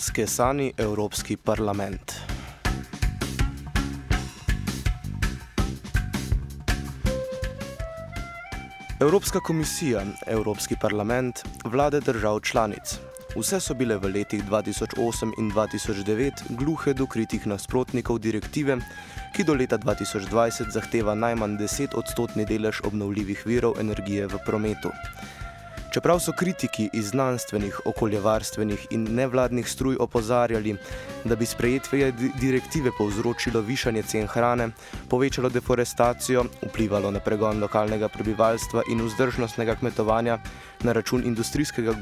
Skesani Evropski parlament. Evropska komisija, Evropski parlament, vlade držav članic. Vse so bile v letih 2008 in 2009 gluhe do kritih nasprotnikov direktive, ki do leta 2020 zahteva najmanj 10 odstotni delež obnovljivih virov energije v prometu. Čeprav so kritiki iz znanstvenih, okoljevarstvenih in nevladnih struj opozarjali, da bi sprejetje direktive povzročilo višanje cen hrane, povečalo deforestacijo, vplivalo na pregon lokalnega prebivalstva in vzdržnostnega kmetovanja na račun industrijskega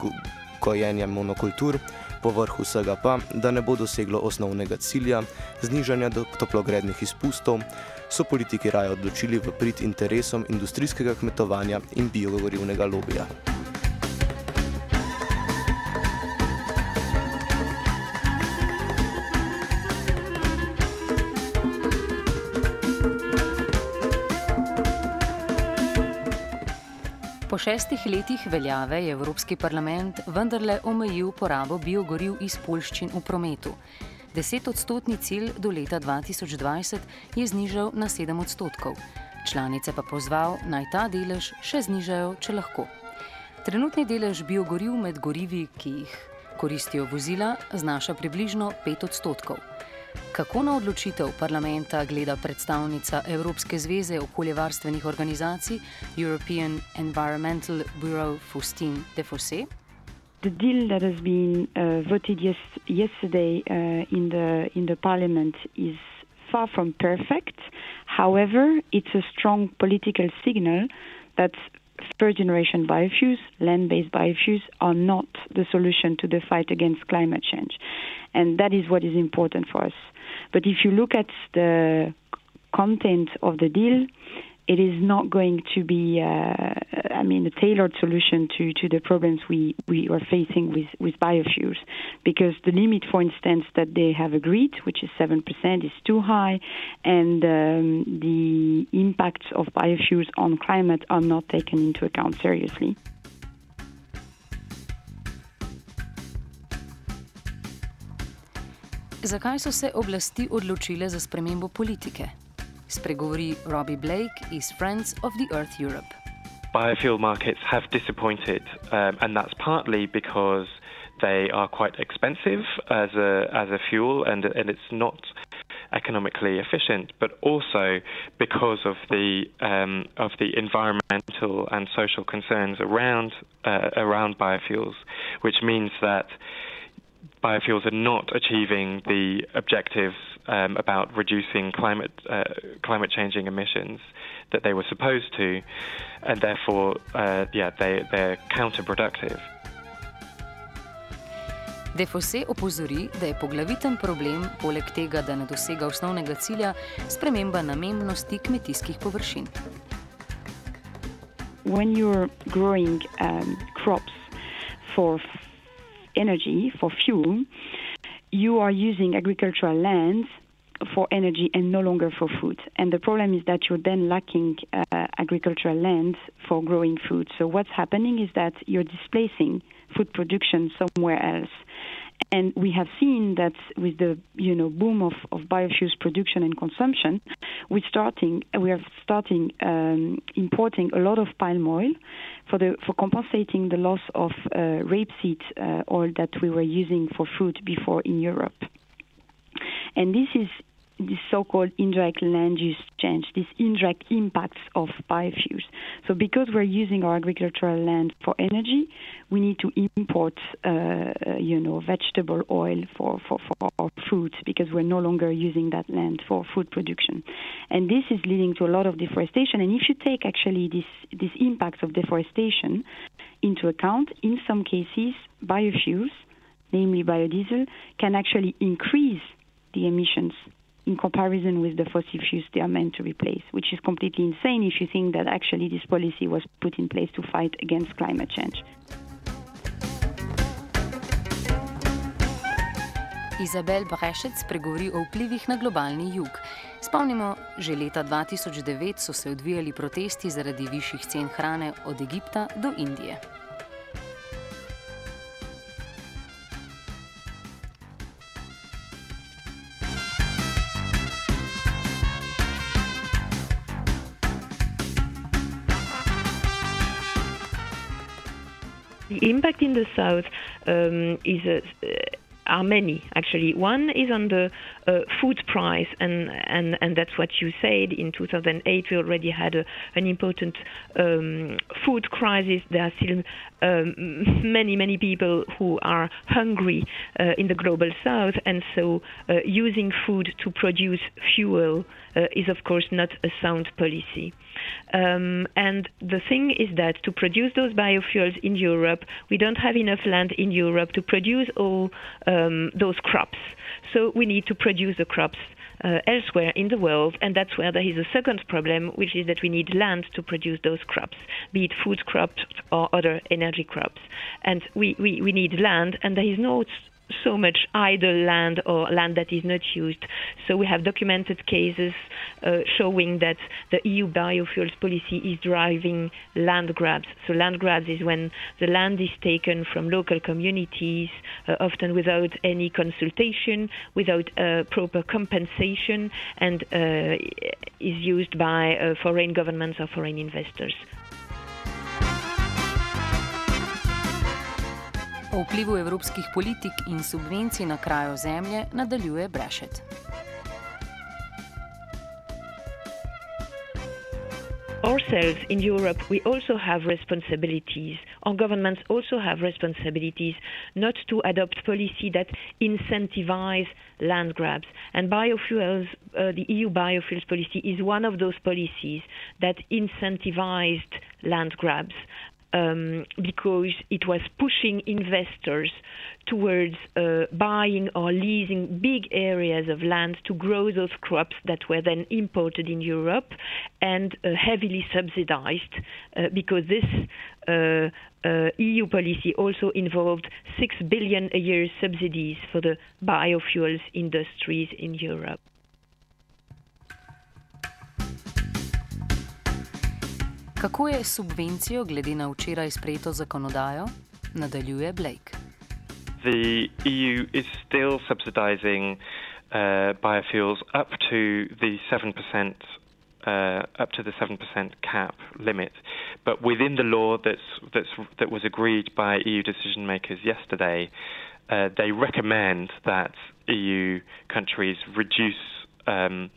gojenja monokultur, povrh vsega pa, da ne bo doseglo osnovnega cilja znižanja toplogrednih izpustov, so politiki raje odločili v prid interesom industrijskega kmetovanja in biogorivnega lobija. Po šestih letih veljave je Evropski parlament vendarle omejil porabo biogoriv iz polščin v prometu. Desetodstotni cilj do leta 2020 je znižal na 7 odstotkov. Članice pa pozval naj ta delež še znižajo, če lahko. Trenutni delež biogoriv med gorivi, ki jih koristijo vozila, znaša približno 5 odstotkov. Kako na odločitev parlamenta gleda predstavnica Evropske zveze okoljevarstvenih organizacij European Environmental Bureau Faustine Defosse? The deal that has been uh, voted yes, yesterday uh, in the in the parliament is far from perfect. However, it's a strong political signal that third generation biofuels, land based biofuels, are not the solution to the fight against climate change. And that is what is important for us. But if you look at the content of the deal, it is not going to be, uh, I mean, a tailored solution to, to the problems we, we are facing with, with biofuels. Because the limit, for instance, that they have agreed, which is 7%, is too high, and um, the impacts of biofuels on climate are not taken into account seriously. Zakaj so se oblasti odločile za spremembo politike? Spregovori Robbie Blake iz Friends of the Earth Europe. Biofuel markets have disappointed, um, and that's partly because they are quite expensive as a as a fuel, and and it's not economically efficient, but also because of the um, of the environmental and social concerns around uh, around biofuels, which means that biofuels are not achieving the objectives um, about reducing climate uh, climate changing emissions that they were supposed to, and therefore, uh, yeah, they they're counterproductive. Defosse opozori, da je poglaviten problem, poleg tega, da ne dosega osnovnega cilja, sprememba namembnosti kmetijskih površin. When you're growing um, crops for energy, for fuel, you are using agricultural lands for energy and no longer for food. And the problem is that you're then lacking uh, agricultural lands for growing food. So what's happening is that you're displacing food production somewhere else. And we have seen that with the you know boom of, of biofuels production and consumption, we starting we are starting um, importing a lot of palm oil for the for compensating the loss of uh, rapeseed uh, oil that we were using for food before in Europe. And this is this so-called indirect land use change, these indirect impacts of biofuels. So because we're using our agricultural land for energy, we need to import, uh, you know, vegetable oil for, for, for our food because we're no longer using that land for food production. And this is leading to a lot of deforestation. And if you take actually this, these impacts of deforestation into account, in some cases, biofuels, namely biodiesel, can actually increase the emissions in comparison with the fossil fuels they are meant to replace, which is completely insane if you think that actually this policy was put in place to fight against climate change. Izabel Brešec spregovori o vplivih na globalni jug. Spomnimo, že leta 2009 so se odvijali protesti zaradi višjih cen hrane od Egipta do Indije. The impact in the south um, is a, are many actually. One is on the uh, food price, and, and and that's what you said. In 2008, we already had a, an important um, food crisis. There are still um, many many people who are hungry uh, in the global south, and so uh, using food to produce fuel uh, is of course not a sound policy. Um, and the thing is that to produce those biofuels in Europe, we don't have enough land in Europe to produce all um, those crops. So we need to produce the crops uh, elsewhere in the world, and that's where there is a second problem, which is that we need land to produce those crops, be it food crops or other energy crops. And we, we, we need land, and there is no so much idle land or land that is not used. So we have documented cases uh, showing that the EU biofuels policy is driving land grabs. So land grabs is when the land is taken from local communities, uh, often without any consultation, without uh, proper compensation, and uh, is used by uh, foreign governments or foreign investors. O vplivu evropskih politik in subvencij na krajo zemlje nadaljuje Brešet. Ourselves in Europe, we also have responsibilities. Our governments also have responsibilities not to adopt policy that incentivize land grabs. And biofuels, uh, the EU biofuels policy is one of those policies that incentivized land grabs um, because it was pushing investors towards uh, buying or leasing big areas of land to grow those crops that were then imported in Europe and uh, heavily subsidized uh, because this uh, uh, EU policy also involved 6 billion a year subsidies for the biofuels industries in Europe. Kako je subvencijo glede na včeraj sprejeto zakonodajo? Nadaljuje Blake. The EU is still subsidizing uh, biofuels up to the 7%. Uh, up to the seven percent cap limit, but within the law that's, that's, that was agreed by EU decision makers yesterday, uh, they recommend that EU countries reduce um,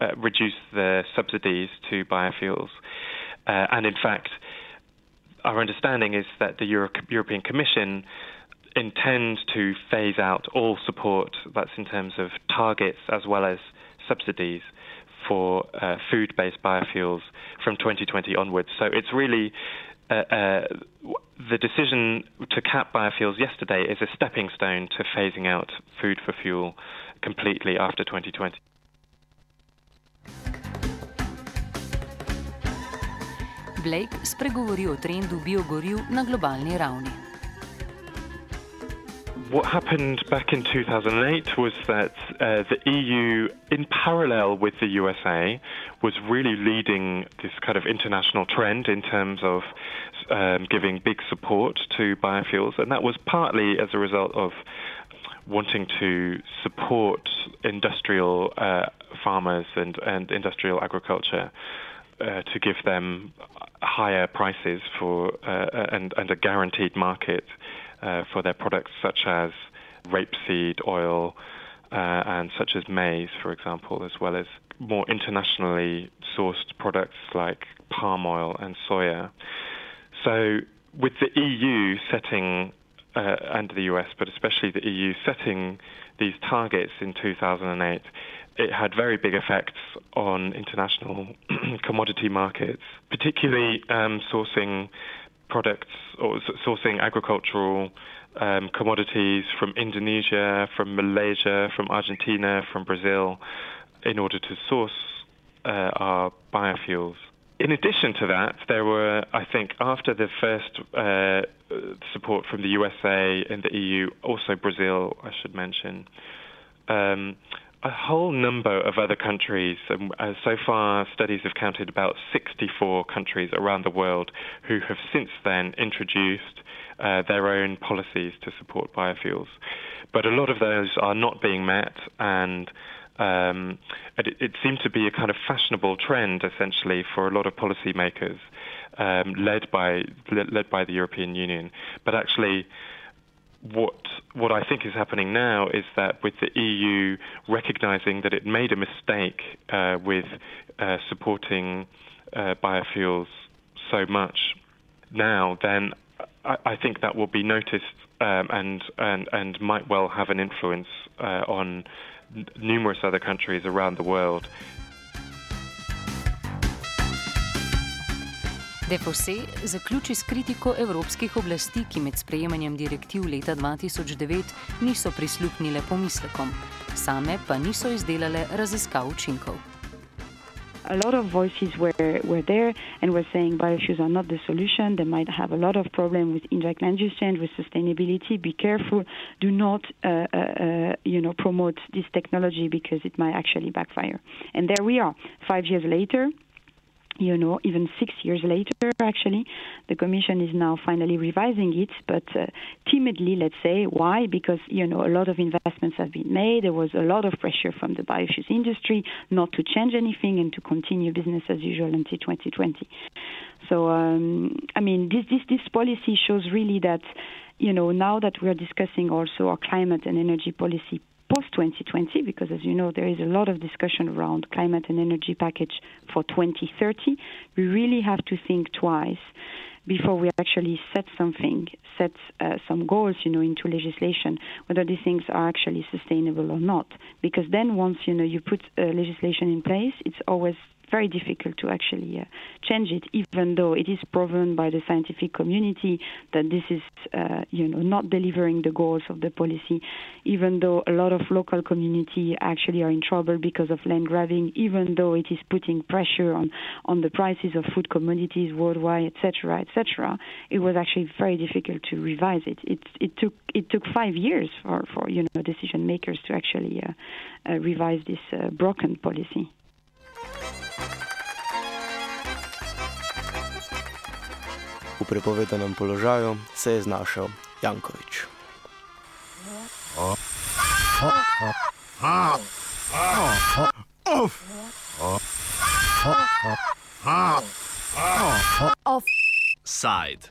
uh, reduce the subsidies to biofuels. Uh, and in fact, our understanding is that the Euro- European Commission intends to phase out all support, that's in terms of targets as well as subsidies for uh, food based biofuels from 2020 onwards. So it's really uh, uh, the decision to cap biofuels yesterday is a stepping stone to phasing out food for fuel completely after 2020. Blake spregovori o trendu biogoriv na globalni ravni. What happened back in 2008 was that uh, the EU, in parallel with the USA, was really leading this kind of international trend in terms of um, giving big support to biofuels, and that was partly as a result of wanting to support industrial uh, farmers and, and industrial agriculture. Uh, to give them higher prices for uh, and, and a guaranteed market uh, for their products, such as rapeseed oil uh, and such as maize, for example, as well as more internationally sourced products like palm oil and soya. So, with the EU setting uh, and the US, but especially the EU setting these targets in 2008, it had very big effects on international commodity markets, particularly um, sourcing products or sourcing agricultural um, commodities from Indonesia, from Malaysia, from Argentina, from Brazil, in order to source uh, our biofuels. In addition to that, there were, I think, after the first uh, support from the USA and the EU, also Brazil, I should mention, um, a whole number of other countries. Uh, so far, studies have counted about 64 countries around the world who have since then introduced uh, their own policies to support biofuels. But a lot of those are not being met, and um, it, it seemed to be a kind of fashionable trend, essentially, for a lot of policymakers um, led by led by the European Union. But actually, what what I think is happening now is that with the EU recognizing that it made a mistake uh, with uh, supporting uh, biofuels so much now, then I, I, think that will be noticed um, and and and might well have an influence uh, on n- numerous other countries around the world. Defose zaključi s kritiko evropskih oblasti, ki med sprejemanjem direktiv leta 2009 niso prisluhnile pomislekom, same pa niso izdelale raziskav učinkov. A lot of voices were, were there and were saying biofuels are not the solution. They might have a lot of problems with indirect land use change, with sustainability. Be careful. Do not, uh, uh, uh, you know, promote this technology because it might actually backfire. And there we are, five years later you know, even six years later, actually, the Commission is now finally revising it, but uh, timidly, let's say. Why? Because, you know, a lot of investments have been made. There was a lot of pressure from the biofuels industry not to change anything and to continue business as usual until 2020. So, um, I mean, this, this, this policy shows really that, you know, now that we are discussing also our climate and energy policy post 2020, because as you know, there is a lot of discussion around climate and energy package for 2030. We really have to think twice before we actually set something, set uh, some goals, you know, into legislation, whether these things are actually sustainable or not. Because then once, you know, you put uh, legislation in place, it's always very difficult to actually uh, change it, even though it is proven by the scientific community that this is, uh, you know, not delivering the goals of the policy. Even though a lot of local community actually are in trouble because of land grabbing, even though it is putting pressure on on the prices of food commodities worldwide, etc., etc., it was actually very difficult to revise it. It it took it took five years for for you know decision makers to actually uh, uh revise this uh, broken policy. Prepovedanem položaju se je znašel Jankovič. Offside.